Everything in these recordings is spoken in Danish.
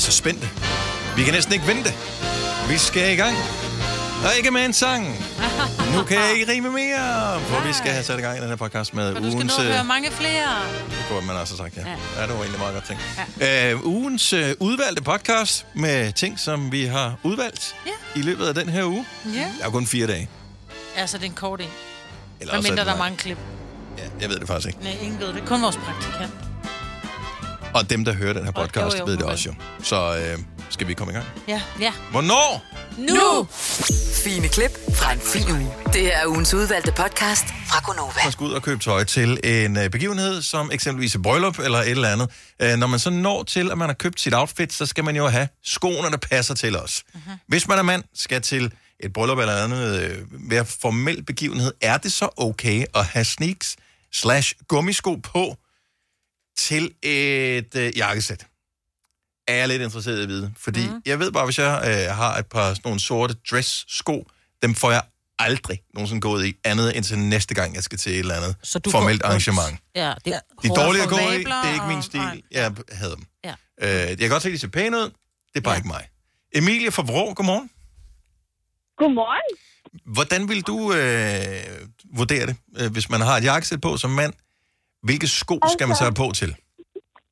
så spændte. Vi kan næsten ikke vente. Vi skal i gang. Og ikke med en sang. Nu kan jeg ikke rime mere, for vi skal have sat i gang i den her podcast med For du skal ugens... nå øh, høre mange flere. Det kunne man også have sagt, ja. Ja. Ja, det var egentlig meget godt ting. Ja. Øh, ugens øh, udvalgte podcast med ting, som vi har udvalgt Ja. i løbet af den her uge. Ja. Der er kun fire dage. Altså, det er en kort en. Eller Hvad mindre er der er mange klip. Ja, jeg ved det faktisk ikke. Nej, ingen ved det. Kun vores praktikant. Og dem, der hører den her podcast, jo, jo, ved det også jo. Så øh, skal vi komme i gang? Ja. Ja. Hvornår? Nu! Fine klip fra en fin uge. Det er ugens udvalgte podcast fra Gonova. Man skal ud og købe tøj til en øh, begivenhed, som eksempelvis et bryllup eller et eller andet. Øh, når man så når til, at man har købt sit outfit, så skal man jo have skoene, der passer til os. Uh-huh. Hvis man er mand, skal til et bryllup eller andet øh, være formel begivenhed, er det så okay at have sneaks slash gummisko på til et øh, jakkesæt? Er jeg lidt interesseret i at vide. Fordi mm. jeg ved bare, hvis jeg øh, har et par sådan nogle sorte dress-sko, dem får jeg aldrig nogensinde gået i, andet end til næste gang, jeg skal til et eller andet Så du formelt får- arrangement. Ja, det er De er dårlige at gå i, det er ikke min og- stil. Nej. Jeg havde dem. Ja. Øh, jeg kan godt se, at de ser pæne ud. Det er bare Ja. ikke mig. Emilie fra Vrå, godmorgen. Godmorgen. Hvordan vil du øh, vurdere det, øh, hvis man har et jakkesæt på som mand? Hvilke sko skal man så have på til?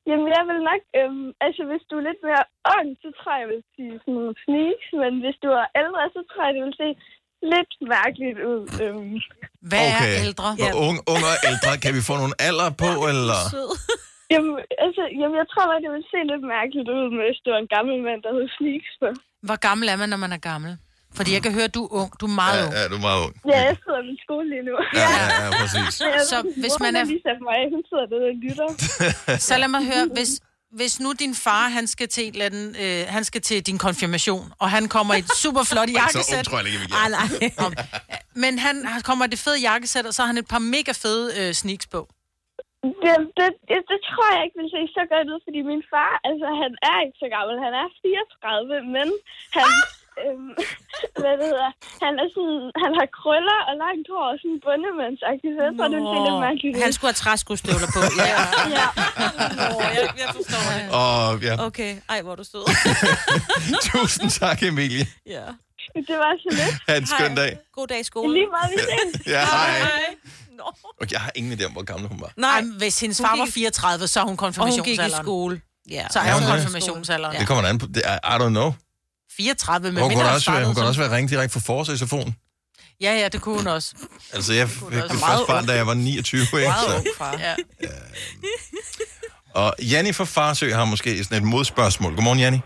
Jamen, jeg vil nok... Øhm, altså, hvis du er lidt mere ung, så tror jeg, jeg vil sige sådan nogle sneaks. Men hvis du er ældre, så tror jeg, det vil se lidt mærkeligt ud. Øhm, Hvad er ældre? Og unge, unge og ældre, kan vi få nogle alder på, eller? jamen, altså, jamen, jeg tror nok, det vil se lidt mærkeligt ud, hvis du er en gammel mand, der hedder sneaks på. Hvor gammel er man, når man er gammel? Fordi jeg kan høre, at du er ung. Du er meget ung. Ja, ja, du er meget ung. Ja, jeg sidder i min skole lige nu. Ja, ja, ja, præcis. Så, Så hvis man er- mig hun sidder derude og lytter. Så lad mig høre, hvis, hvis nu din far, han skal til, et eller andet, øh, han skal til din konfirmation, og han kommer i et super flot Så jakkesæt. ung tror jeg ikke, gør. nej. Men han kommer i det fede jakkesæt, og så har han et par mega fede øh, sneaks på. Det, det, det, det tror jeg ikke vil se så godt ud, fordi min far, altså han er ikke så gammel. Han er 34, men han... Øhm, hvad det hedder, han, er sådan, han har krøller og langt hår og sådan bundemandsagtigt, så jeg tror, det vil se lidt mærkeligt. Han skulle have træskostøvler på. Ja. Ja. Nå, jeg, jeg forstår det. Og ja, Okay, ej, hvor du stød. tusind tak, Emilie. ja. Det var så lidt. Ha' en skøn dag. God dag i skolen. Lige meget, vi ses. Ja, hej. Nå. Og jeg har ingen idé om, hvor gammel hun var. Nej, Nej, hvis hendes far gik- var 34, så er hun og hun gik i konfirmationsalderen. skole. Ja. Så er Ja, hun er. konfirmationsalderen. Det kommer an på. Det er, I don't know. 34 med Hun kunne han også, være, hun kunne også være ringe direkte fra telefonen. Ja, ja, det kunne hun også. Altså, jeg fik det Meget første barn, da jeg var 29, ikke? Meget ung far. Ja. Og Janni fra Farsø har måske sådan et modspørgsmål. Godmorgen, Janni.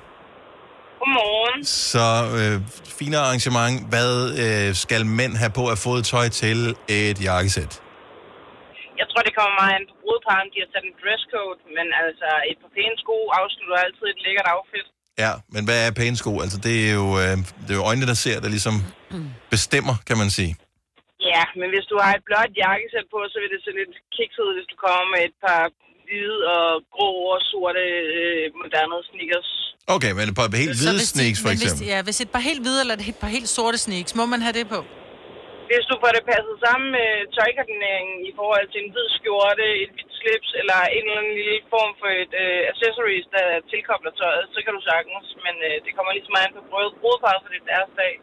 Godmorgen. Så øh, fine arrangement. Hvad øh, skal mænd have på at få tøj til et jakkesæt? Jeg tror, det kommer meget an på brudeparen. De har sat en dresscode, men altså et par pæne sko afslutter altid et lækkert outfit. Ja, men hvad er pæne sko? Altså, det er jo, øh, det er jo øjnene, der ser, der ligesom bestemmer, kan man sige. Ja, men hvis du har et blåt jakkesæt på, så vil det se lidt kikset ud, hvis du kommer med et par hvide og grå og sorte øh, moderne sneakers. Okay, men et par helt hvide sneaks, for men hvis, eksempel. ja, hvis et par helt hvide eller et par helt sorte sneaks, må man have det på? Hvis du får det passet sammen med tøjkoordineringen i forhold til en hvid skjorte, et hvidt slips eller en eller anden lille form for et øh, accessories, der tilkobler tøjet, så kan du sagtens. Men øh, det kommer ligesom an på brud- brudeparret, for det er deres dag.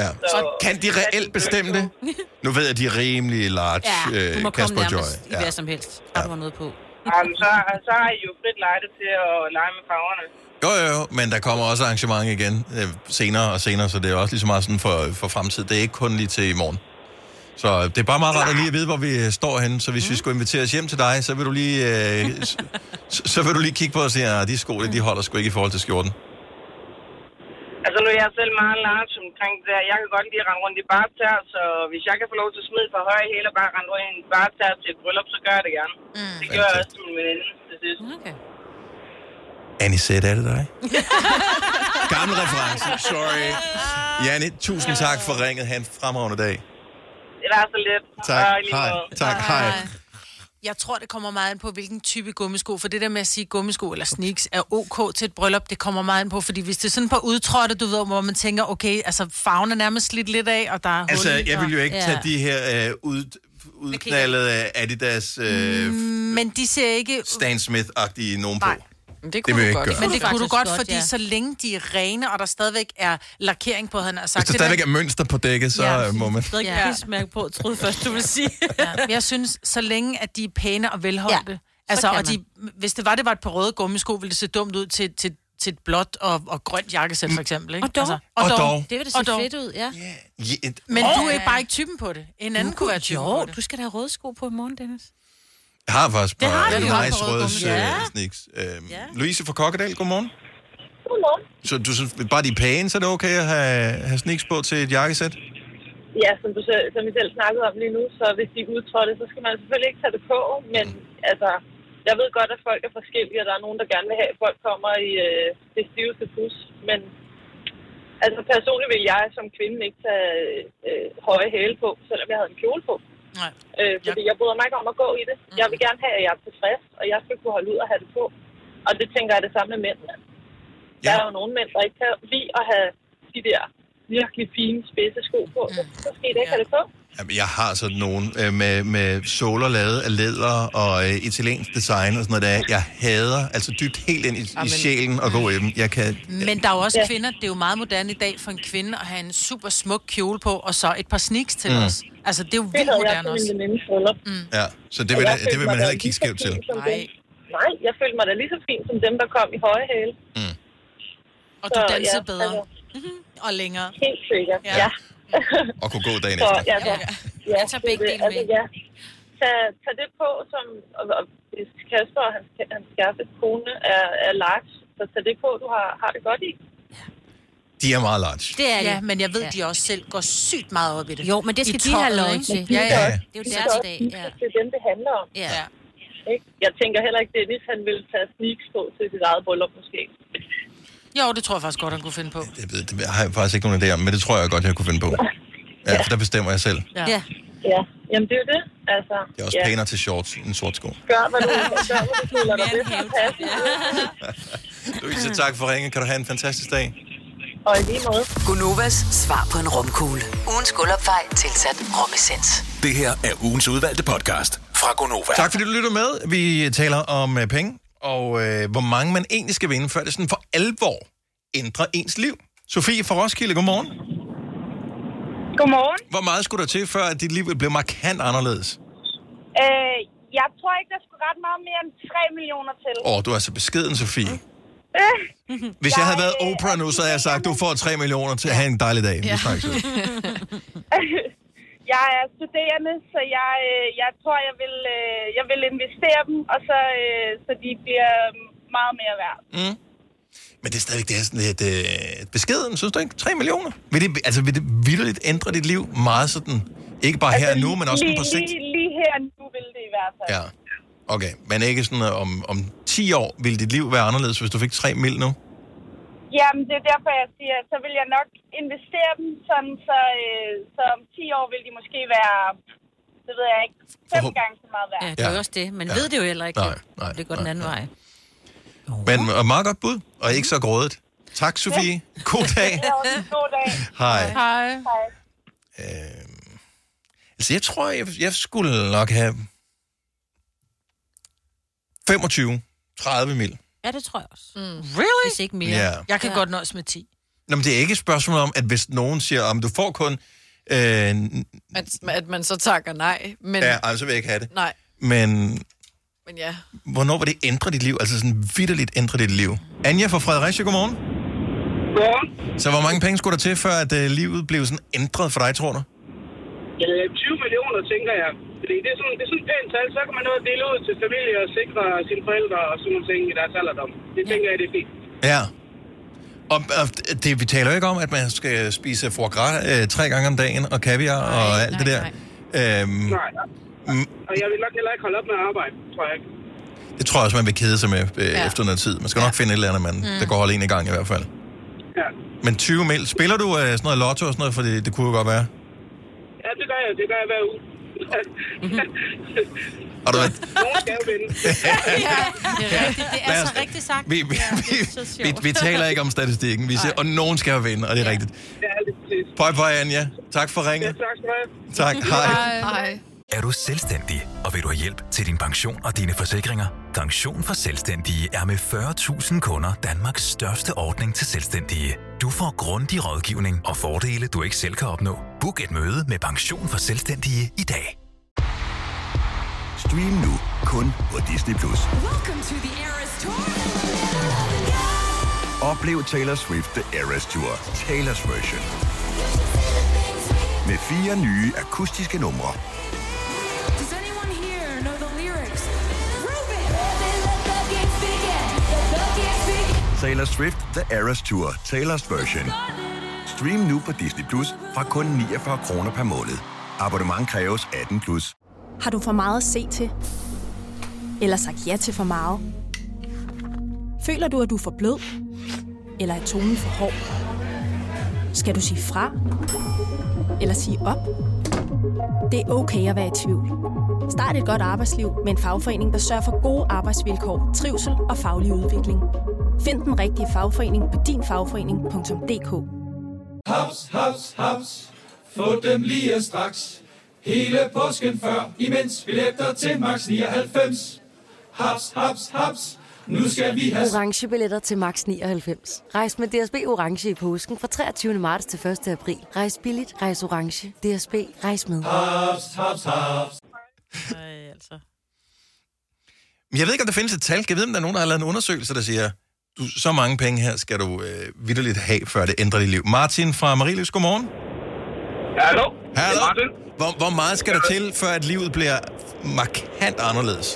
Ja. Så- Så kan de reelt bestemme det? Nu ved jeg, at de er rimelig large, Ja, du øh, må komme Kasper Joy. nærmest i hvad som helst. Har du noget på. Jamen, så, så har I jo frit lejde til at lege med farverne. Jo, jo, jo, men der kommer også arrangement igen øh, senere og senere, så det er også lige så meget sådan for, for fremtid. Det er ikke kun lige til i morgen. Så øh, det er bare meget rart at lige at vide, hvor vi øh, står henne. Så hvis mm. vi skulle invitere os hjem til dig, så vil du lige, øh, så, så vil du lige kigge på os og sige, at de sko, de holder sgu ikke i forhold til skjorten. Altså, nu er jeg selv meget large omkring det der. Jeg kan godt lide at rende rundt i bare tær, så hvis jeg kan få lov til at smide par høje hæle og bare rende rundt i en bare tær til et bryllup, så gør jeg det gerne. Mm, det gør jeg også til min veninde til sidst. Okay. Anisette, er det dig? Gammel reference, sorry. Janne, tusind tak for ringet. Ha' en fremragende dag. Det er så lidt. Tak. Hej. Tak, hej. Jeg tror, det kommer meget an på, hvilken type gummisko. For det der med at sige gummisko eller sneaks er ok til et bryllup, det kommer meget an på. Fordi hvis det er sådan på udtrådte, du ved, hvor man tænker, okay, altså farven er nærmest slidt lidt af, og der er Altså, hul i, jeg vil jo ikke Ja. tage de her øh, ud, udknaldede Adidas øh, Men de ser ikke... Stan Smith-agtige nogen Nej. på. Det Det kunne vil du jeg godt. gøre. Men det kunne du godt, godt, fordi ja. så længe de er rene, og der stadigvæk er lakering på, han har sagt Hvis der det stadigvæk er mønster på dækket, så Ja. må man... Stadig Ja. prismærke på, troede først, du ville sige. Ja. Jeg synes, så længe at de er pæne og velholdte, Ja, altså, og de, hvis det var, det var et par røde gummisko, ville det se dumt ud til, til, til et blåt og, og grønt jakkesæt, for eksempel. Ikke? Og dog. Altså, Og dog. Det vil da Og se dog. fedt ud, ja. Ja, et- Men Åh, du er bare ikke typen på det. En anden kunne være typen Jo, på det. du skal da have røde sko på i morgen, Dennis. Jeg har faktisk Det har bare du. nice røde. Ja. øh, sneaks. Øhm, Ja. Louise fra Kokkedal, godmorgen. Godmorgen. Så du synes, bare de er pæne, så er det okay at have, have sneaks på til et jakkesæt? Ja, som, du selv, som vi selv snakkede om lige nu, så hvis de er udtrådte, så skal man selvfølgelig ikke tage det på, men altså, jeg ved godt, at folk er forskellige, og der er nogen, der gerne vil have, at folk kommer i øh, det stiveste pus, men altså personligt vil jeg som kvinde ikke tage øh, høje hæle på, selvom jeg havde en kjole på. Nej. Øh, fordi jeg bryder mig ikke om at gå i det. Jeg vil gerne have, at jeg er tilfreds, og jeg skal kunne holde ud og have det på. Og det tænker jeg er det samme med mændene. Der Ja. er jo nogle mænd, der ikke kan lide at have de der virkelig fine spidse sko på. Så, så skal I da ikke have det på. Jamen, jeg har sådan nogle øh, med, med såler lavet af læder og øh, italiensk design og sådan noget der. Jeg hader altså dybt helt ind i, i sjælen at gå i dem. Jeg kan... Men der er jo også Ja. kvinder, det er jo meget moderne i dag for en kvinde at have en super smuk kjole på, og så et par sneaks til mm. os. Altså, det er jo Det vildt moderne også. bryllup. Ja, så det vil, det følte vil man heller ikke kigge skævt til. Nej. Nej, jeg følte mig da lige så fin som dem, der kom i høje hæle. Og du dansede ja, bedre. altså, Og længere. helt sikkert, Ja. ja. Og kunne gå dagen Så, efter. ja, så, ja, Jeg tager begge det- dele altså, med. ja. Tag, tag det på, som og, og hvis Kasper og hans, hans kæreste kone er, er large, så tag det på, du har, har det godt i. De er meget large. Det er Ja, det. men jeg ved, Ja. de også selv går sygt meget op i det. Jo, men det I skal de have lov til. ikke? Ja, Ja, ja. ja. Det er jo De deres skal dag, ja. ja. det er dem, det handler om. Ja. ja. Ikke? Jeg tænker heller ikke, Dennis han vil tage sneaks på til sit eget bryllup måske. Jo, det tror jeg faktisk godt, han kunne finde på. Det, ved, det har jeg faktisk ikke nogen idé om, men det tror jeg godt, jeg kunne finde på. Ja, for der bestemmer jeg selv. Ja. Ja. Ja, jamen det er jo det. Altså, Det er også ja. pænere til shorts end sort sko. Gør, hvad du, gør, hvad du føler dig. Louise, tak for ringen. Kan du have en fantastisk dag? Og i lige måde. Gunovas svar på en romkugle. Ugens guldopfej tilsat romessens. Det her er ugens udvalgte podcast fra Gonova. Tak fordi du lytter med. Vi taler om øh, penge, og øh, hvor mange man egentlig skal vinde, før det sådan for alvor ændrer ens liv. Sofie fra Roskilde, godmorgen. Godmorgen. Hvor meget skulle der til, før at dit liv blev markant anderledes? Øh, jeg tror ikke, der skulle ret meget mere end 3 millioner til. Åh, oh, du er så beskeden, Sofie. Hvis jeg havde været Oprah nu, så havde jeg sagt, du får 3 millioner til at have en dejlig dag. Ja. Jeg er studerende, så jeg, øh, jeg tror, jeg vil, øh, jeg vil investere dem, og så, øh, så de bliver meget mere værd. Men det er stadigvæk det er sådan lidt øh, beskeden, synes du ikke? 3 millioner? Vil det, altså, vil det vildt ændre dit liv meget sådan? Ikke bare her og nu, men også lige, på sigt? Lige, lige her og nu vil det i hvert fald. Ja. Okay, men ikke sådan, at om, om 10 år vil dit liv være anderledes, hvis du fik 3 mil nu? Jamen, det er derfor, jeg siger, så vil jeg nok investere dem, sådan, så, øh, så om 10 år vil de måske være, det ved jeg ikke, fem Forhåb- gange så meget værd. Ja, det er Ja. også det. Man Ja. ved det jo heller ikke. Nej, nej, det går den nej, anden nej. vej. Men og meget godt bud, og ikke så grådet. Tak, Sofie. God dag. Det også en god dag. Hej. Hej. Hej. Øhm, altså, jeg tror, jeg, jeg skulle nok have 25, 30 mil. Ja, det tror jeg også. Mm. Really? Hvis ikke mere. Ja. Jeg kan Ja. godt nøjes med 10. Nå, men det er ikke et spørgsmål om, at hvis nogen siger, om du får kun... Øh, At, at man så takker nej. Men, ja, altså vil jeg ikke have det. Nej, Men men ja. hvornår vil det ændre dit liv? Altså sådan vidderligt ændre dit liv. Anja fra Fredericia, godmorgen. Godmorgen. Så hvor mange penge skulle der til, før at øh, livet blev sådan ændret for dig, tror du? Øh, 20 millioner, tænker jeg. Fordi det er sådan, det er sådan et pænt tal, så kan man nå at dele ud til familie og sikre sine forældre og sådan nogle ting i deres alderdom. Det tænker jeg, det er fint. Ja. Og, og det, vi taler jo ikke om, at man skal spise foie gras øh, tre gange om dagen, og kaviar nej, og alt nej, det der. Øhm, Nej. Mm. Og jeg vil nok heller ikke holde op med at arbejde, tror jeg ikke. det tror jeg også, man vil kede sig med øh, ja. Ja. efter noget tid. Man skal nok finde et eller andet, man, mm. der går holde en i gang i hvert fald. Ja. Men 20 mil. Spiller du øh, sådan noget lotto og sådan noget, for det, det kunne jo godt være? Ja, det gør jeg. Det gør jeg hver uge. Og du, Nogen skal jo vinde. Det er rigtigt. Det er så rigtigt sagt. vi, vi, vi, vi, vi taler ikke om statistikken. Vi siger, og nogen skal jo vinde, og det er ja. rigtigt. Ja, det er præcis. Pøj, pøj, Anja. Tak for Ja, ringet. tak skal du have. Tak. Hej. Hej. Er du selvstændig, og vil du have hjælp til din pension og dine forsikringer? Pension for Selvstændige er med 40.000 kunder Danmarks største ordning til selvstændige. Du får grundig rådgivning og fordele, du ikke selv kan opnå. Book et møde med Pension for Selvstændige i dag. Stream nu kun på Disney+. Plus. Oplev Taylor Swift The Eras Tour, Taylor's version. Med fire nye akustiske numre. Taylor Swift The Eras Tour, Taylor's version. Stream nu på Disney Plus fra kun 49 kroner per måned. Abonnement kræves 18 plus. Har du for meget at se til? Eller sagt ja til for meget? Føler du, at du er for blød? Eller er tonen for hård? Skal du sige fra? Eller sige op? Det er okay at være i tvivl. Start et godt arbejdsliv med en fagforening, der sørger for gode arbejdsvilkår, trivsel og faglig udvikling. Find den rigtige fagforening på dinfagforening.dk. Haps, haps, haps. Få dem lige straks. Hele påsken før, imens billetter til max 99. Haps, haps, haps. Nu skal vi have... Orange billetter til max 99. Rejs med DSB Orange i påsken fra 23. marts til 1. april. Rejs billigt, rejs orange. DSB, rejs med. Haps, haps, haps. Ej, altså. Men Jeg ved ikke, om der findes et tal. Jeg ved, om der er nogen, der har lavet en undersøgelse, der siger, du, så mange penge her skal du øh, vidderligt have, før det ændrer dit liv. Martin fra Marilys, godmorgen. Hallo. Hallo. Hvor, hvor meget skal der til, før at livet bliver markant anderledes?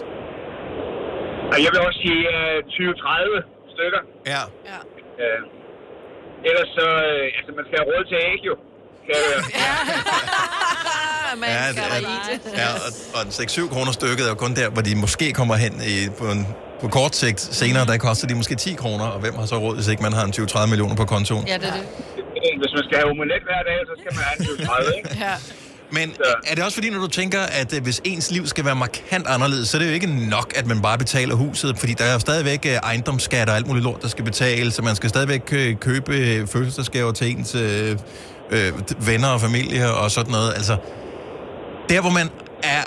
Jeg vil også sige uh, 20-30 stykker. Ja. ja. Uh, ellers så, uh, altså man skal have råd til æg jo. Kan jeg, Man Ja, skal det. Ja, og, og 6-7 kroner stykket er jo kun der, hvor de måske kommer hen i, på, en, på kort sigt. Senere, der koster de måske 10 kroner, og hvem har så råd, hvis ikke man har en 20-30 millioner på kontoen? Ja, det er det. hvis man skal have omelet hver dag, så skal man have en 20-30, ikke? Ja. Men er det også fordi, når du tænker, at øh, hvis ens liv skal være markant anderledes, så er det jo ikke nok, at man bare betaler huset, fordi der er jo stadigvæk øh, ejendomsskat og alt muligt lort, der skal betales, så man skal stadigvæk øh, købe øh, fødselsdagsgaver til ens øh, øh, venner og familie og sådan noget. Altså, der hvor man er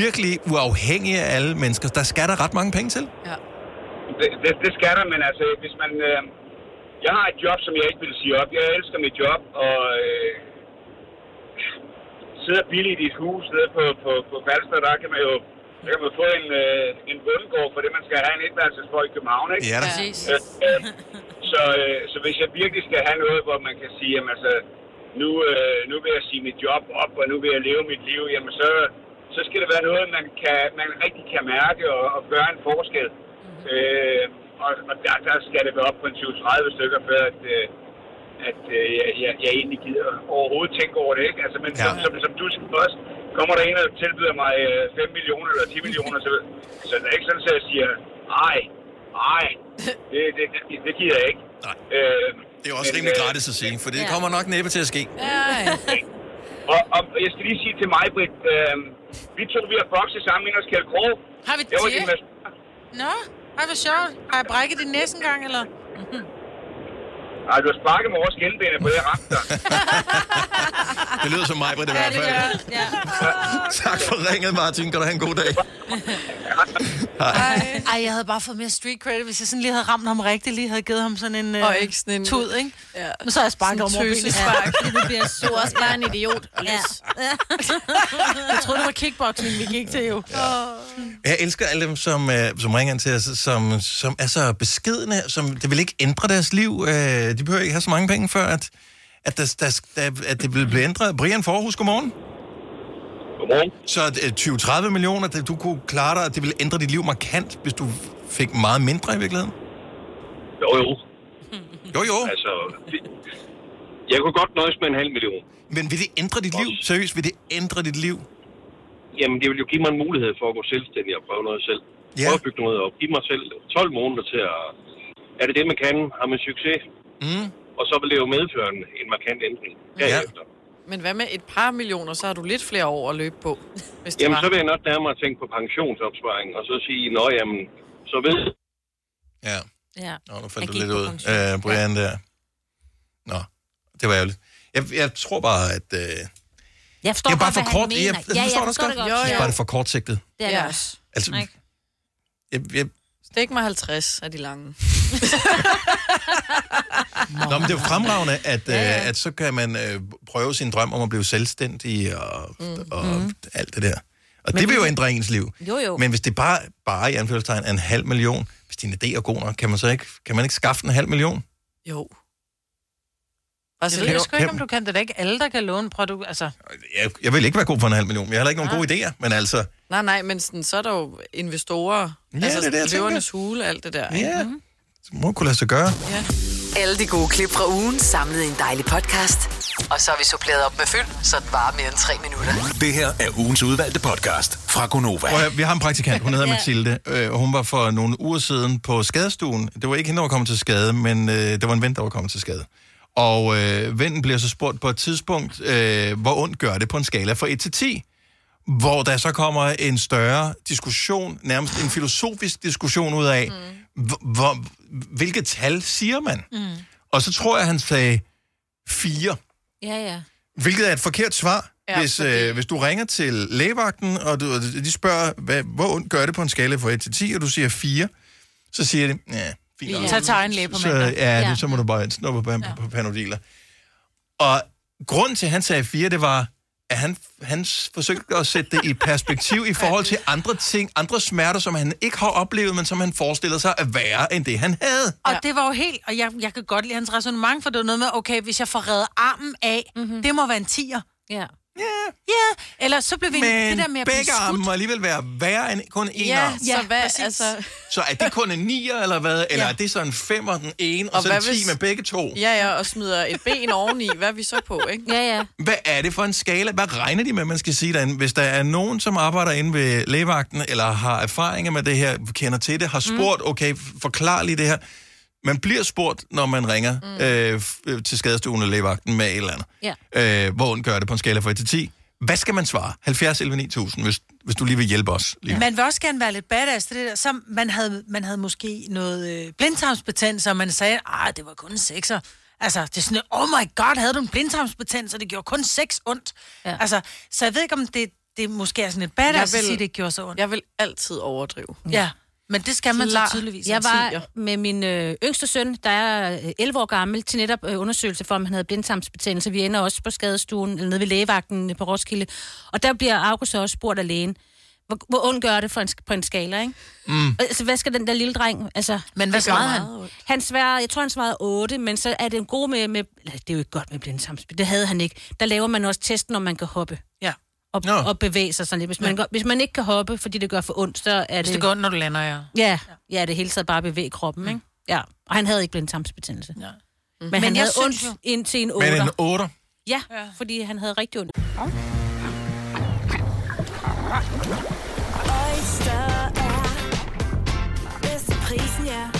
virkelig uafhængig af alle mennesker, der skal der ret mange penge til. Det, det, det skal der, men altså, hvis man... Øh, jeg har et job, som jeg ikke vil sige op. Jeg elsker mit job, og øh, sidder billigt i et hus nede på, på, på Falster, der kan man jo der kan man få en, øh, en bundegård for det, man skal have en etværelses for i København, ikke? Ja, da. Præcis. Øh, øh, så, øh, så hvis jeg virkelig skal have noget, hvor man kan sige, jamen altså, nu, øh, nu vil jeg sige mit job op, og nu vil jeg leve mit liv, jamen så, så skal det være noget, man, kan, man rigtig kan mærke og, og gøre en forskel. Øh, og og der, der skal det være op på en 20-30 stykker, før at, øh, at øh, jeg, jeg, jeg egentlig gider overhovedet tænke over det. Ikke? Altså, men ja. som, som, som du siger også, kommer der en og tilbyder mig øh, 5 millioner eller 10 millioner, så, så det er ikke sådan, at jeg siger, nej, nej, det, det, det, det gider jeg ikke. Nej. Øh, Det er jo også rimelig gratis at sige, for det kommer nok næppe til at ske. Og, og jeg skal lige sige til mig, Britt, øh, vi to vi har bokset sammen i Kjeld Krog. Har vi Jeg var det? din Nå, ej, hvor sjovt. Har jeg brækket din næse engang, eller? Ej, du har sparket mig over skinbenet på det ramt der. Det lyder som mig, Britt, i hvert fald. Ja. Tak for ringet, Martin. Kan du have en god dag. Ej. Ej, jeg havde bare fået mere street credit, hvis jeg sådan lige havde ramt ham rigtigt, lige havde givet ham sådan en... Øh, Og ikke sådan en- Tud, ikke? Ja. Men så har jeg sparket over benet. tøsespark. Det bliver er også bare en idiot. Ja. jeg troede, det var kickboxing, vi gik til jo. Jeg elsker alle dem, som, øh, som ringer ind til os, som, som er så beskedende, som det vil ikke ændre deres liv. Øh, de behøver ikke have så mange penge, før at, at, der, der, der, at det vil blive ændret. Brian Forhus, godmorgen. Godmorgen. Så øh, 20-30 millioner, det, du kunne klare dig, at det ville ændre dit liv markant, hvis du fik meget mindre i virkeligheden? Jo, jo. Jo, jo. Altså, det, jeg kunne godt nøjes med en halv million. Men vil det ændre dit liv? Seriøst, vil det ændre dit liv? Jamen, det vil jo give mig en mulighed for at gå selvstændig og prøve noget selv. Ja. Prøve at bygge noget op. Give mig selv 12 måneder til at... Er det det, man kan? Har man succes? Mm. Og så vil det jo medføre en, en markant ændring derefter. Men hvad med et par millioner, så har du lidt flere år at løbe på, hvis det Jamen, var. så vil jeg nok nærmere tænke på pensionsopsparing, og så sige, nå jamen, så ved Ja. Ja. Nå, nu faldt Jeg du lidt ud, øh, Brian, der. Nå, det var ærgerligt. Jeg, jeg tror bare, at... Øh, Jeg forstår det er bare godt, for hvad kort. han mener. Jeg, jeg Ja, jeg forstår forstår det det godt. godt. Det Jo, er jo. bare det for kortsigtet. Det er det Ja. også. Altså, Ikke? jeg, jeg, Stik mig 50 af de lange. Nå, men det er jo fremragende, at, ja, ja. Øh, at så kan man øh, prøve sin drøm om at blive selvstændig og, mm. og mm. alt det der. Og Men det vil jo ændre ens liv. Jo, jo. Men hvis det bare, bare i anførselstegn er en halv million, hvis din idé er god nok, kan man så ikke, kan man ikke skaffe en halv million? Jo. Altså, jeg ved sgu ikke, om du kan. Det er da ikke alle, der kan låne. Prøv du, altså... Jeg, jeg vil ikke være god for en halv million, jeg har heller ikke nogen gode idéer. Men altså, Nej, nej, men sådan, så er der jo investorer. Ja, altså, det er det, løvernes hule, alt det der. Ja. Mm-hmm. det må kunne lade sig gøre. Alle de gode klip fra ugen samlet i en dejlig podcast. Og så har vi suppleret op med fyld, så det varer mere end tre minutter. Det her er ugens udvalgte podcast fra Gonova. Prøv at høre, vi har en praktikant, hun hedder Ja. Mathilde, øh, og hun var for nogle uger siden på skadestuen. Det var ikke hende, der var kommet til skade, men øh, det var en ven, der var kommet til skade. Og øh, vennen bliver så spurgt på et tidspunkt, øh, hvor ondt gør det på en skala fra 1 til 10? Hvor der så kommer en større diskussion, nærmest en filosofisk diskussion ud af, mm. hvor, hvilket tal siger man? Mm. Og så tror jeg, han sagde 4. Ja, ja. Hvilket er et forkert svar, Ja, ja, hvis, fordi- øh, hvis du ringer til lægevagten, og du, og de spørger, hvad, hvor ondt gør det på en skala fra 1 til 10, og du siger 4, så siger de, ja, fint. nok." Tag til egen læge på så, ja, Ja. det, så må du bare snuppe på, på, på panodiler. Og grunden til, at han sagde 4, det var, at han, han forsøgte at sætte det i perspektiv i forhold til andre ting, andre smerter, som han ikke har oplevet, men som han forestillede sig at være end det, han havde. Og det var jo helt, og jeg, jeg kan godt lide hans resonemang, for det var noget med, okay, hvis jeg får reddet armen af, mm-hmm. det må være en tiger. Ja. Ja, eller så blev vi Men det der med at blive begge arme skudt. må alligevel være værre end kun en Ja, arm. så hvad, præcis. altså... Så er det kun en nier, eller hvad? Eller Ja. er det så en femmer, den ene, og, Og så en hvad ti hvis- med begge to? Ja, ja, og smider et ben oveni. Hvad er vi så på, ikke? Ja, ja. Hvad er det for en skala? Hvad regner de med, man skal sige derinde? Hvis der er nogen, som arbejder inde ved lægevagten, eller har erfaringer med det her, kender til det, har spurgt, okay, forklar lige det her. Man bliver spurgt, når man ringer mm. øh, f- til skadestuen eller lægevagten med et eller andet. Ja. Øh, hvor ondt gør det på en skala fra 1 til 10? Hvad skal man svare? 70 11 9000, hvis, hvis du lige vil hjælpe os. Lige. Man vil også gerne være lidt badass til det der. Så man havde, man havde måske noget øh, blindtarmsbetændelse, og man sagde, ah, det var kun en sekser. Altså, det er sådan, oh my god, havde du en blindtarmsbetændelse, og det gjorde kun seks ondt. Ja. Altså, så jeg ved ikke, om det, det måske er sådan et badass Jeg at vil- sige, det gjorde så ondt. Jeg vil altid overdrive. Ja, men det skal man Klar. så tydeligvis. Jeg var med min øh, yngste søn, der er øh, 11 år gammel, til netop øh, undersøgelse for, om han havde blindtarmsbetændelse. Vi ender også på skadestuen, eller nede ved lægevagten på Roskilde. Og der bliver August så også spurgt af lægen, hvor, hvor ondt gør det for en, på en skala, ikke? Mm. Altså, hvad skal den der lille dreng... Altså, Men hvad svarede han? Han svarede, jeg tror, han svarede 8, men så er det en god med... med eller, det er jo ikke godt med blindtarmsbetændelse. Det havde han ikke. Der laver man også testen, om man kan hoppe. Ja. Og, Nå. og bevæge sig sådan lidt. Hvis man, Ja. hvis man ikke kan hoppe, fordi det gør for ondt, så er det... Hvis det går ondt, når du lander, ja. Ja, ja, det hele taget bare bevæge kroppen, ikke? Ja, og han havde ikke blindtarmsbetændelse. Ja. Men, Men han jeg havde ondt jo- indtil en 8. Men en 8? Ja, fordi han havde rigtig ondt. Oyster er bedst til prisen, ja.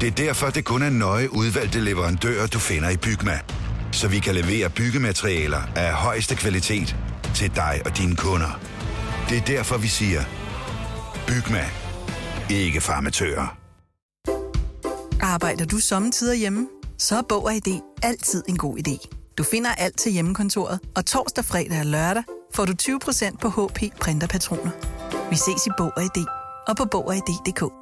Det er derfor, det kun er nøje udvalgte leverandører, du finder i Bygma. Så vi kan levere byggematerialer af højeste kvalitet til dig og dine kunder. Det er derfor, vi siger, Bygma. Ikke farmatører. Arbejder du sommetider hjemme? Så er Bog og ID altid en god idé. Du finder alt til hjemmekontoret, og torsdag, fredag og lørdag får du 20% på HP printerpatroner. Vi ses i Bog og ID og på Bog og ID.dk.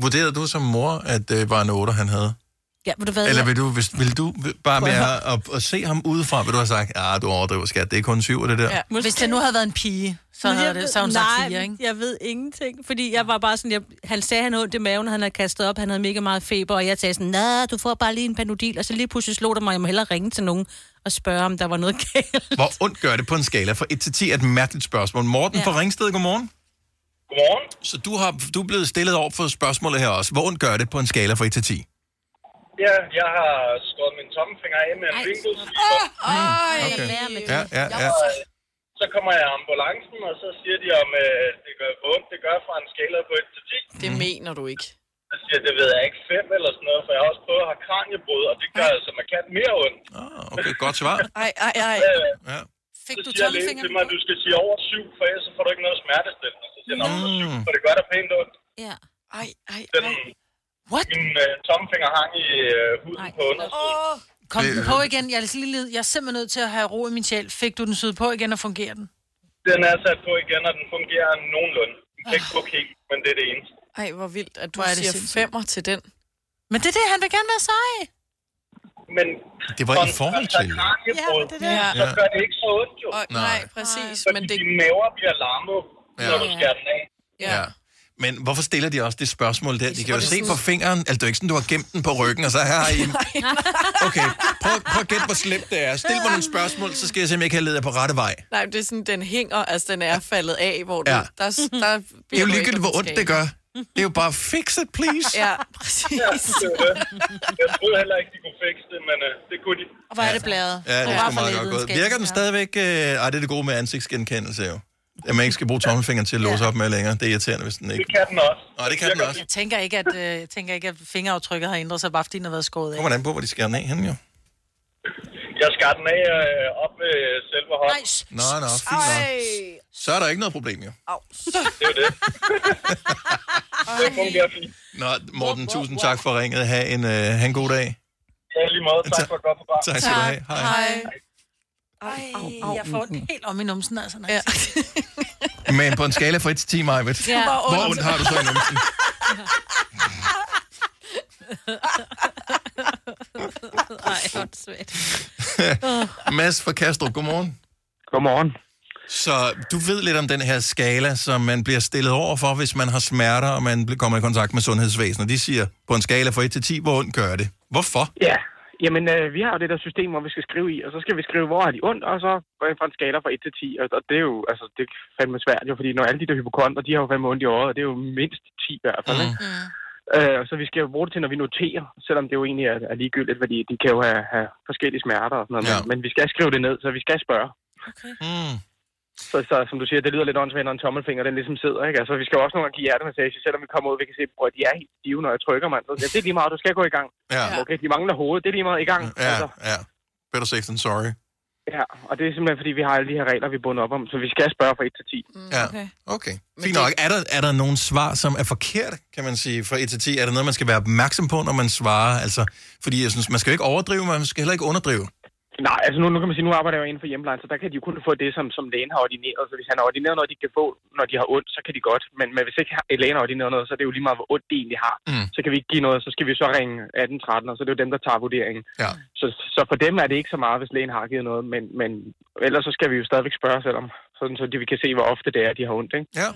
Vurderede du som mor, at det var en 8, han havde? Ja, vil du hvad? Eller vil du, hvis, vil du bare med at at, at, se ham udefra, vil du have sagt, ah, du overdriver, skat, det er kun syv, det der. Ja. Hvis det nu havde været en pige, så havde det, så havde hun sagt nej, fire, ikke? jeg ved ingenting, fordi jeg var bare sådan, jeg, han sagde, han havde ondt i maven, han havde kastet op, han havde mega meget feber, og jeg sagde sådan, nej, du får bare lige en panodil, og så lige pludselig slog det mig, jeg må hellere ringe til nogen og spørge, om der var noget galt. Hvor ondt gør det på en skala fra 1 til 10 er et mærkeligt spørgsmål. Morten ja. Ja. fra Ringsted, godmorgen. Godmorgen. Så du, har, du er blevet stillet over for spørgsmålet her også. Hvor ondt gør det på en skala fra 1 til 10? Ja, jeg har skåret min tommelfinger af med en vinkelslipper. Okay. Ja, ja, ja. Så kommer jeg i ambulancen, og så siger de, om øh, det gør ondt det gør fra en skala på 1 til 10. Det mener du ikke. Så siger jeg, det ved jeg ikke, 5 eller sådan noget, for jeg har også prøvet at have kranjebrud, og det gør altså markant mere ondt. Okay, godt svar. Ej, ej, ej. Ja. Fik så siger lægen til mig, at du skal sige over 7, for ellers så får du ikke noget smertestillende. Så jeg, mm. 7, for det gør da pænt ondt. Ja. Ej, ej, Den, What? Min øh, tommelfinger hang i øh, huden på undersiden. Kom den på igen. Jeg er, lige, jeg er simpelthen nødt til at have ro i min sjæl. Fik du den syet på igen, og fungerer den? Den er sat på igen, og den fungerer nogenlunde. Den kan ikke bukke helt, men det er det eneste. Ej, hvor vildt, at du Hvor er det siger sindssygt. femmer til den. Men det er det, han vil gerne være sej. Men Det var i forhold til... ja, det det. Ja. så gør det ikke så ondt, jo. Og, nej, præcis. Fordi Men det... dine maver bliver larmet, Ja. når du skærer den af. Ja. Men hvorfor stiller de også det spørgsmål der? De kan jo se på fingeren, altså det er ikke sådan, du har gemt den på ryggen, og så her har I. Okay, prøv, prøv at gætte, hvor slemt det er. Stil mig nogle spørgsmål, så skal jeg se, om jeg kan lede jer på rette vej. Nej, det er sådan, den hænger, altså den er faldet af, hvor du, Ja. ja. der, der Det er jo ligegyldigt, hvor ondt det gør. Det er jo bare fix it, please. Ja, præcis. Ja, det det. Jeg troede heller ikke, de kunne fikse det, men øh, det kunne de. Og hvor er det blæret. Ja, det er sgu meget godt gået. Virker den stadigvæk... Øh... Ej, det er det gode med ansigtsgenkendelse, jo. At man ikke skal bruge tommelfingeren til at låse op med længere. Det er irriterende, hvis den ikke... Det kan den også. Nej, det kan den også. Jeg tænker ikke, at, øh, jeg tænker ikke, at fingeraftrykket har ændret sig, bare fordi den har været skåret af. Kommer an på, hvor de skærer den af henne, jo. Jeg skar den af øh, op med selve hånden. Nå, nå, fint nok. Så er der ikke noget problem, jo. Det er det. det fungerer fint. Nå, Morten, tusind tak for ringet. Ha' en, øh, ha en god dag. Ja, lige måde. Tak for et godt program. Tak skal du have. Hej. Hej. Ej, jeg får den helt om i numsen, altså. Når ja. Men på en skala fra 1 til 10, Majbet. Ja. Hvor ondt har du så i numsen? Ej, hvor svært. Mads fra Kastrup, godmorgen. Godmorgen. Så du ved lidt om den her skala, som man bliver stillet over for, hvis man har smerter, og man bliver- kommer i kontakt med sundhedsvæsenet. De siger, på en skala fra 1 til 10, hvor ondt gør det? Hvorfor? Ja, jamen øh, vi har jo det der system, hvor vi skal skrive i, og så skal vi skrive, hvor har de ondt, og så går jeg fra en skala fra 1 til 10, og, og det er jo, altså, det er fandme svært jo, fordi når alle de der hypokonter, de har jo fandme ondt i øjet, og det er jo mindst 10 i hvert fald, ikke? Øh, så vi skal jo bruge det til, når vi noterer, selvom det jo egentlig er, er ligegyldigt, fordi de kan jo have, have forskellige smerter og sådan noget, ja. men, men vi skal skrive det ned, så vi skal spørge. Okay. Mm. Så, så som du siger, det lyder lidt åndssvagt, når en tommelfinger den ligesom sidder, ikke? Altså, vi skal jo også nogle gange give hjertemassage, selvom vi kommer ud, vi kan se, at de er helt stive, når jeg trykker, mand. Så ja, det er lige meget, du skal gå i gang. Ja. Okay, de mangler hovedet, det er lige meget i gang. Ja, Altså, ja. Better safe than sorry. ja, og det er simpelthen, fordi vi har alle de her regler, vi er bundet op om, så vi skal spørge fra 1 til 10. Mm, Ja, okay. Fint nok. Er der, er der nogle svar, som er forkert, kan man sige, fra 1 til 10? Er der noget, man skal være opmærksom på, når man svarer? Altså, fordi jeg synes, man skal jo ikke overdrive, men man skal heller ikke underdrive. Nej, altså nu, nu kan man sige, nu arbejder jeg jo inden for hjemmeplejen, så der kan de jo kun få det, som, som lægen har ordineret. Så hvis han har ordineret noget, de kan få, når de har ondt, så kan de godt. Men, men hvis ikke har- lægen har ordineret noget, så er det jo lige meget, hvor ondt de egentlig har. Mm. Så kan vi ikke give noget, så skal vi så ringe 1813, og så er det jo dem, der tager vurderingen. Ja. Så, så for dem er det ikke så meget, hvis lægen har givet noget, men, men ellers så skal vi jo stadigvæk spørge selvom, sådan så de, vi kan se, hvor ofte det er, de har ondt. Ikke? Ja.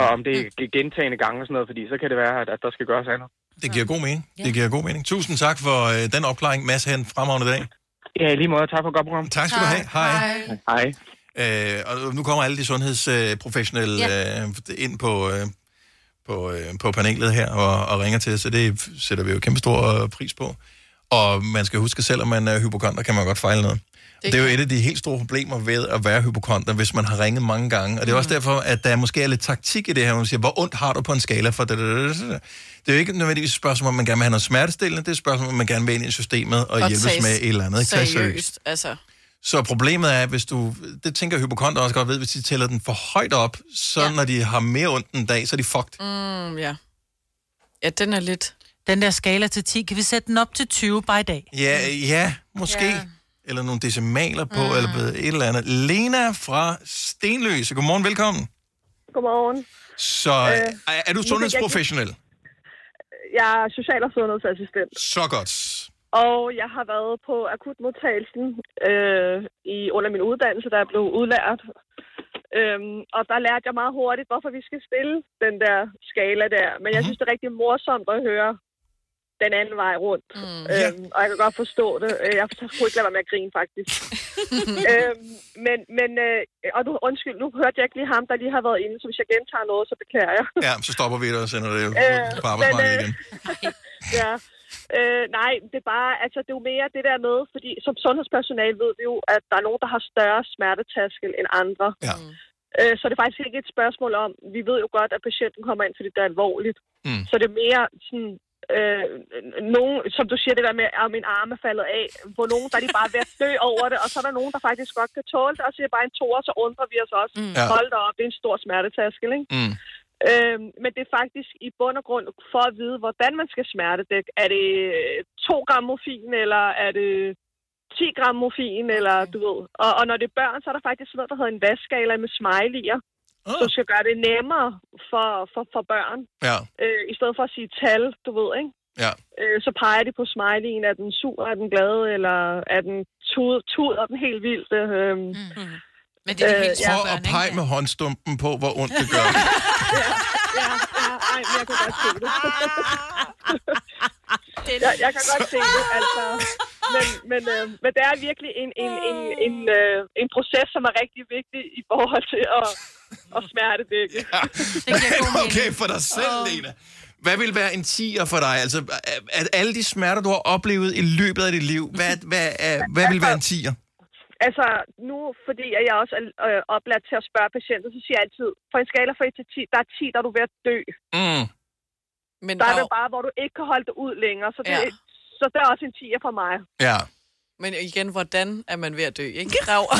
Og om det er gentagende gange og sådan noget, fordi så kan det være, at, at der skal gøres andet. Det giver god mening. Det giver god mening. Tusind tak for øh, den opklaring. Mads, have en fremragende dag. Ja, lige måde. Tak for et godt program. Tak skal du have. Hej. Hej. Øh, og nu kommer alle de sundhedsprofessionelle øh, ind på, øh, på, øh, på panelet her og, og ringer til, så det sætter vi jo kæmpe stor pris på. Og man skal huske, selvom man er hypokonter, kan man godt fejle noget. Det, det er jo et af de helt store problemer ved at være hypokonter, hvis man har ringet mange gange. Og det er også derfor, at der måske er lidt taktik i det her, hvor man siger, hvor ondt har du på en skala for det? Det er jo ikke nødvendigvis et spørgsmål, om man gerne vil have noget smertestillende, det er et spørgsmål, om man gerne vil ind i systemet og, hjælpes tages med et eller andet. Ikke? Tages Seriøst, altså. så problemet er, hvis du, det tænker hypokonter også godt ved, hvis de tæller den for højt op, så ja. når de har mere ondt en dag, så er de fucked. Mm, ja. Ja, den er lidt... Den der skala til 10, kan vi sætte den op til 20 bare i dag? Ja, ja, måske. Ja. Eller nogle decimaler på, mm. eller et eller andet. Lena fra Stenløse, godmorgen, velkommen. Godmorgen. Så Øh, er, er du jeg sundhedsprofessionel? Jeg er social- og sundhedsassistent, Så godt. og jeg har været på akutmodtagelsen øh, i, under min uddannelse, der jeg blev udlært. Øhm, og der lærte jeg meget hurtigt, hvorfor vi skal stille den der skala der. Men jeg synes, det er rigtig morsomt at høre den anden vej rundt. Mm. Øhm, og jeg kan godt forstå det. Øh, Jeg kunne ikke lade være med at grine, faktisk. øhm, men, men øh, og nu, undskyld, nu hørte jeg ikke lige ham, der lige har været inde, så hvis jeg gentager noget, så beklager jeg. Ja, så stopper vi det og sender det Øh, på arbejdsmarkedet men, igen. ja. Øh, nej, det er bare, altså det er jo mere det der med, fordi som sundhedspersonale ved vi jo, at der er nogen, der har større smertetærskel end andre. Ja. Øh, så det er faktisk ikke et spørgsmål om, vi ved jo godt, at patienten kommer ind, fordi det er alvorligt. Mm. Så det er mere sådan, øh, nogen, som du siger det der med, at min arm er faldet af, hvor nogen, der er de bare ved at dø over det, og så er der nogen, der faktisk godt kan tåle det, og siger bare en toer, så undrer vi os også. Mm. Hold da op, det er en stor smertetærskel, ikke? Mm. Øhm, men det er faktisk i bund og grund for at vide, hvordan man skal smertedække. Er det 2 gram morfin, eller er det 10 gram morfin, eller du ved. Og, og når det er børn, så er der faktisk noget, der hedder en vasskala med smiley'er, oh. som skal gøre det nemmere for, for, for børn. Ja. Øh, I stedet for at sige tal, du ved, ikke? Ja. Øh, så peger de på smileyen. Er den sur, er den glad, eller er den tud, tuder den helt vildt? Øh, mm. Men det er de helt små Prøv at pege med håndstumpen på, hvor ondt det gør. ja, ja, ej, men jeg kan godt se det. jeg, jeg kan godt se det, altså. Men, men, øh, men det er virkelig en, en, en, en, øh, en proces, som er rigtig vigtig i forhold til at, at smertedække. Men okay, for dig selv, Lena. Hvad vil være en tiger for dig? Altså, at alle de smerter, du har oplevet i løbet af dit liv, hvad, hvad, hvad, hvad vil være en tiger? Altså, nu, fordi jeg også er øh, oplært til at spørge patienter, så siger jeg altid, på en skala fra 1 til 10, der er 10, der er du ved at dø. Mm. Men der er det bare, hvor du ikke kan holde det ud længere. Så det, Ja. ja. så det er også en 10'er for mig. Ja. Men igen, hvordan er man ved at dø, ikke? Rav.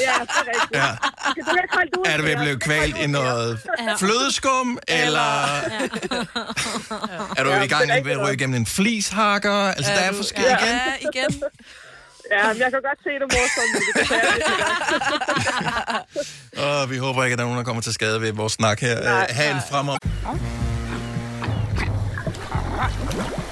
ja, det er rigtigt. Ja. Kan du ikke holde det ud? Er du ved at blive kvalt i noget flødeskum, eller er du i gang med at ryge gennem en flishakker? Altså, der er forskellige igen. Ja, igen. Ja, men jeg kan godt se det morsomt, kan ikke. Og vi håber ikke, at der er nogen, der kommer til skade ved vores snak her. Nej, Ha' en fremad. Oyster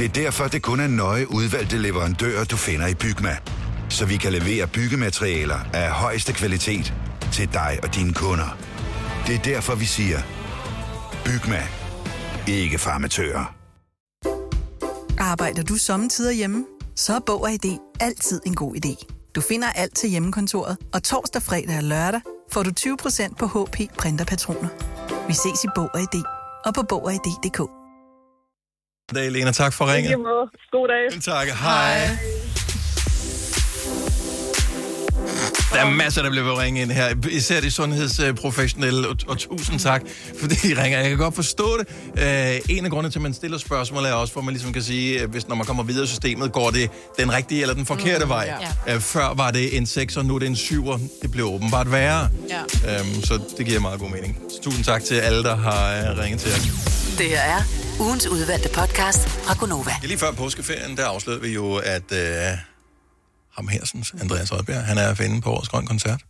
Det er derfor, det kun er nøje udvalgte leverandører, du finder i Bygma. Så vi kan levere byggematerialer af højeste kvalitet til dig og dine kunder. Det er derfor, vi siger, Bygma. Ikke farmatører. Arbejder du sommetider hjemme? Så er Bog og ID altid en god idé. Du finder alt til hjemmekontoret, og torsdag, fredag og lørdag får du 20% på HP printerpatroner. Vi ses i Bog og ID og på Bog og Goddag, Lena. Tak for ringet. God dag. Tak. Hej. Der er masser, der bliver ved at ringe ind her. Især de sundhedsprofessionelle, og, og tusind tak, fordi de ringer. Jeg kan godt forstå det. Uh, en af grundene til, at man stiller spørgsmål, er også, for at man ligesom kan sige, øh, hvis når man kommer videre i systemet, går det den rigtige eller den forkerte mm, vej. ja. Uh, før var det en 6, nu er det en 7. Det blev åbenbart værre. Ja. Um, så det giver meget god mening. Så tusind tak til alle, der har uh, ringet til os. Det her er ugens udvalgte podcast fra Gonova. Ja, lige før påskeferien, der afslørede vi jo, at øh, ham Hersens, Andreas Rødberg, han er at finde på årets grøn koncert.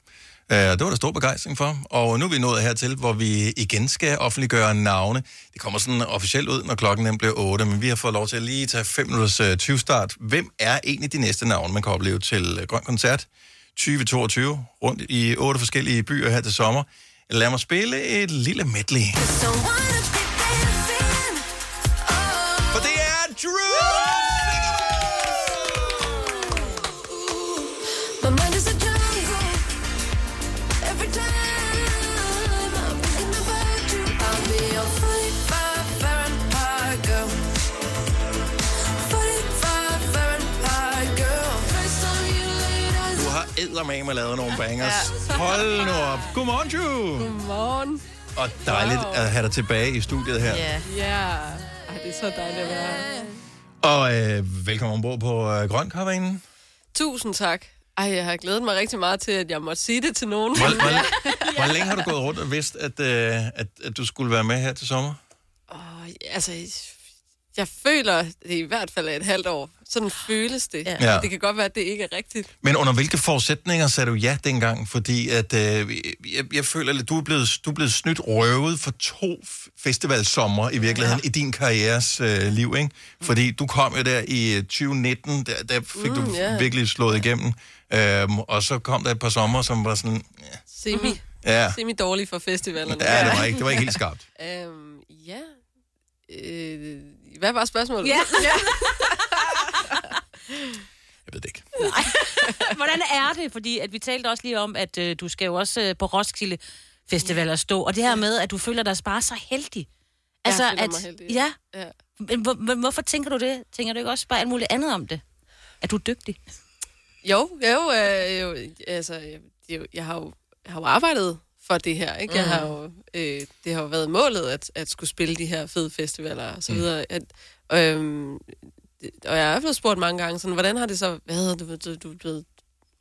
Øh, det var der stor begejstring for, og nu er vi nået hertil, hvor vi igen skal offentliggøre navne. Det kommer sådan officielt ud, når klokken den bliver 8, men vi har fået lov til at lige tage 5 minutters øh, 20 start. Hvem er egentlig de næste navne, man kan opleve til øh, grøn koncert 2022 rundt i otte forskellige byer her til sommer? Lad mig spille et lille medley. For Drew! My mind is a jungle. Every time I'm thinking about you, I'll be your 45 Fahrenheit girl. 45 Fahrenheit girl. First time you laid eyes Du har eddermame lavet nogle bangers. Hold nu op. Godmorgen, Drew. Godmorgen. Og dejligt Wow. at have dig tilbage i studiet her. Ja. Ej, det er så dejligt at være her. Og øh, velkommen ombord på øh, Grøn Karavanen. Tusind tak. Ej, jeg har glædet mig rigtig meget til, at jeg måtte sige det til nogen. Hvor, hvor, hvor længe har du gået rundt og vidst, at, øh, at, at du skulle være med her til sommer? Altså, jeg føler, det er i hvert fald et halvt år. Sådan føles det. Ja. Det kan godt være, at det ikke er rigtigt. Men under hvilke forudsætninger sagde du ja dengang? Fordi at, øh, jeg, jeg føler lidt, du er blevet, du er blevet snydt røvet for to festivalsommer i virkeligheden ja. i din karrieres øh, liv, ikke? Fordi du kom jo der i øh, 2019, der, der fik Mm, mm, du ja. virkelig slået igennem. Øhm, og så kom der et par sommer, som var sådan... Semi, Ja, semi dårlig for festivalerne. ja det, var ikke, det var ikke helt skarpt. Øhm, ja. Øh, hvad var spørgsmålet? Ja. Jeg ved det ikke. Hvordan er det? Fordi at vi talte også lige om, at øh, du skal jo også øh, på Roskilde Festival og stå. Og det her med, at du føler dig bare så heldig. Altså, føler at, mig heldig, ja. ja. Men hvor, hvor, hvorfor tænker du det? Tænker du ikke også bare alt muligt andet om det? At du er dygtig? Jo, jo, øh, jo altså, jeg, jeg, jeg, har jo, jeg har jo arbejdet for det her, ikke? Jeg Mhm. har jo, øh, det har jo været målet, at, at skulle spille de her fede festivaler og så videre. At, øhm, og jeg er blevet spurgt mange gange, sådan, hvordan har det så været, du, du, du er blevet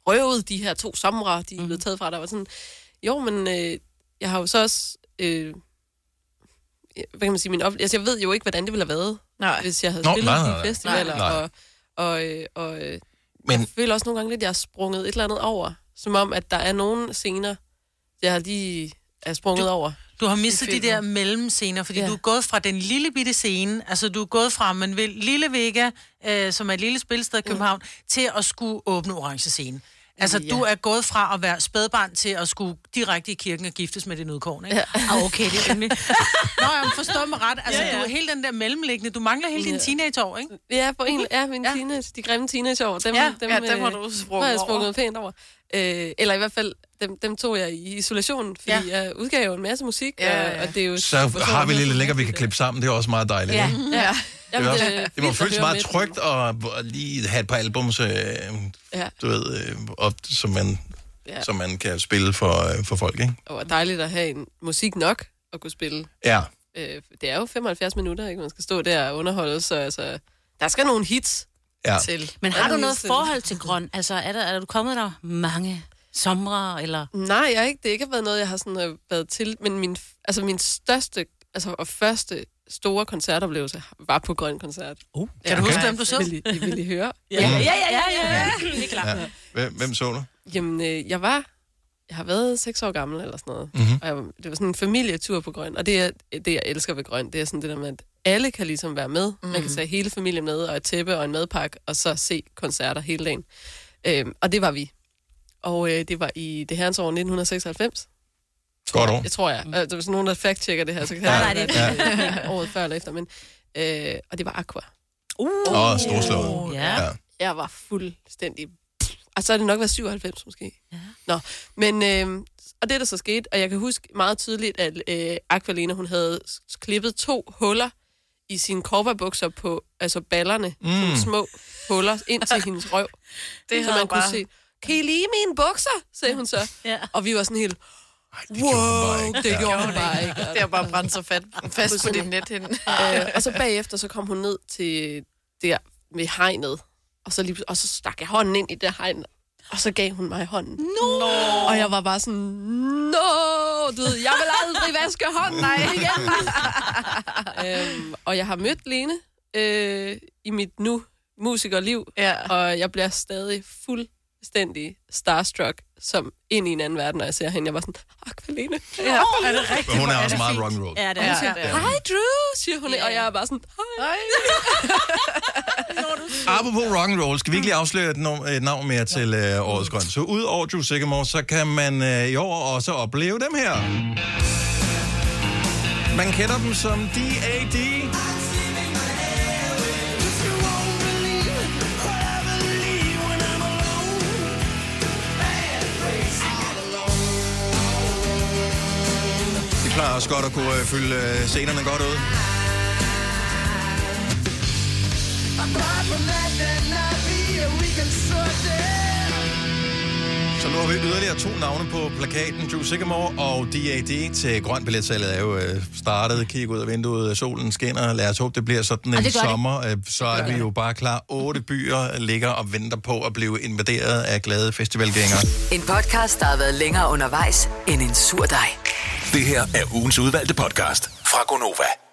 røvet de her to somre, de er blevet taget fra dig. Og sådan, jo, men øh, jeg har jo så også... Øh, hvad kan man sige, min op... altså, jeg ved jo ikke, hvordan det ville have været, Nej. hvis jeg havde Nå, spillet nej, nej, de nej. festivaler. Nej. Og, og, øh, og øh, Men- jeg føler også nogle gange lidt, at jeg har sprunget et eller andet over. Som om, at der er nogle scener, jeg har lige er sprunget Du- over. Du har mistet de der mellemscener, fordi Ja. du er gået fra den lille bitte scene, altså du er gået fra man vil, Lille Vega, øh, som er et lille spilsted i København, til at skulle åbne orange scene. Altså, Ja. du er gået fra at være spædbarn til at skulle direkte i kirken og giftes med din udkårn, ikke? Ja. Ah, okay, det er rimelig. Nå, jeg forstår mig ret. Altså, Ja, ja, du er hele den der mellemliggende. Du mangler hele Ja. dine teenageår, ikke? Ja, på en, ja, mine ja. Teenage, de grimme teenageår, dem, Ja, dem, ja, dem har øh, du sprunget har jeg over. sprunget pænt over. Øh, eller i hvert fald, dem, dem tog jeg i isolationen, fordi ja. jeg udgav jo en masse musik, Ja, og, ja. og det er jo... Så har vi lidt længere, vi kan klippe sammen. Det er også meget dejligt. Ja, ikke? ja. Det, er Jamen, også, er det må føles meget trygt at, at lige have et par albums, øh, Ja. du ved, øh, op, som, man, Ja. som man kan spille for, øh, for folk, ikke? Og dejligt at have en musik nok at kunne spille. Ja. Øh, det er jo 75 minutter, ikke? Man skal stå der og underholde, så altså, der skal nogle hits Ja. til. Men har du noget forhold til grøn? Altså, er, der, er du kommet der mange somre, eller... Nej, jeg har ikke, det har ikke været noget, jeg har sådan, øh, været til, men min, altså min største altså, og første store koncertoplevelse var på Grøn Koncert. Uh, Kan du huske, hvem du så? Vil I, I, vil I høre? Ja, ja, ja, ja, ja, ja. Det er klart. Ja. Hvem, hvem så du? Jamen, øh, jeg var... Jeg har været seks år gammel eller sådan noget. Mhm. Og jeg, det var sådan en familietur på Grøn. Og det, er, det, jeg elsker ved Grøn, det er sådan det der med, at alle kan ligesom være med. Mm. Man kan tage hele familien med, og et tæppe og en madpakke, og så se koncerter hele dagen. Øhm, og det var vi. Og øh, det var i det herrens år 1996. Godt år. Det tror jeg. Der er sådan nogen, der fact-checker det her, så kan Ja, det nej, det- er året før eller efter. Men, øh, og det var Aqua. Åh, oh, storslået. Ja. Ja. Jeg var fuldstændig... Og så er det nok været 97 måske. Ja. Nå, men... Øh, og det, der så skete, og jeg kan huske meget tydeligt, at øh, Aqualina, hun havde klippet to huller i sine korperbukser på, altså ballerne, mm. Sådan små huller ind til hendes røv. Det så havde man kunne bare- se, kan I lide mine bukser? sagde hun så. Ja. Og vi var sådan helt, wow, det gjorde hun bare ikke. Det har bare brændt sig fat, fast på dit net hen. øh, og så bagefter, så kom hun ned til der ved hegnet, og så, lige, og så stak jeg hånden ind i det hegn, og så gav hun mig hånden. No! Og jeg var bare sådan, no, du ved, jeg vil aldrig vaske hånden Nej. igen. øhm, og jeg har mødt Lene øh, i mit nu musikerliv, ja. og jeg bliver stadig fuldstændig starstruck, som ind i en anden verden, når jeg ser hende. Jeg var sådan, Aqualene. Ja, er det rigtigt? Men hun er også meget rock and roll. Ja, det siger, Ja, hej Drew, siger hun, og jeg er bare sådan, hej. Apropos rock and roll, skal vi ikke lige afsløre et, navn, et navn mere til øh, årets grøn? Så ud over Drew Sigamore, så kan man øh, i år også opleve dem her. Man kender dem som D.A.D. Plejer også godt at kunne øh, fylde øh, scenerne godt ud. Så nu har vi yderligere to navne på plakaten. Drew Sigamore og DAD til grønt billetsalget er jo øh, startet. Kig ud af vinduet, solen skinner. Lad os håbe, det bliver sådan en det gør det. sommer. Øh, Så er vi jo bare klar. Otte byer ligger og venter på at blive invaderet af glade festivalgængere. En podcast, der har været længere undervejs end en sur dej. Det her er ugens udvalgte podcast fra Gonova.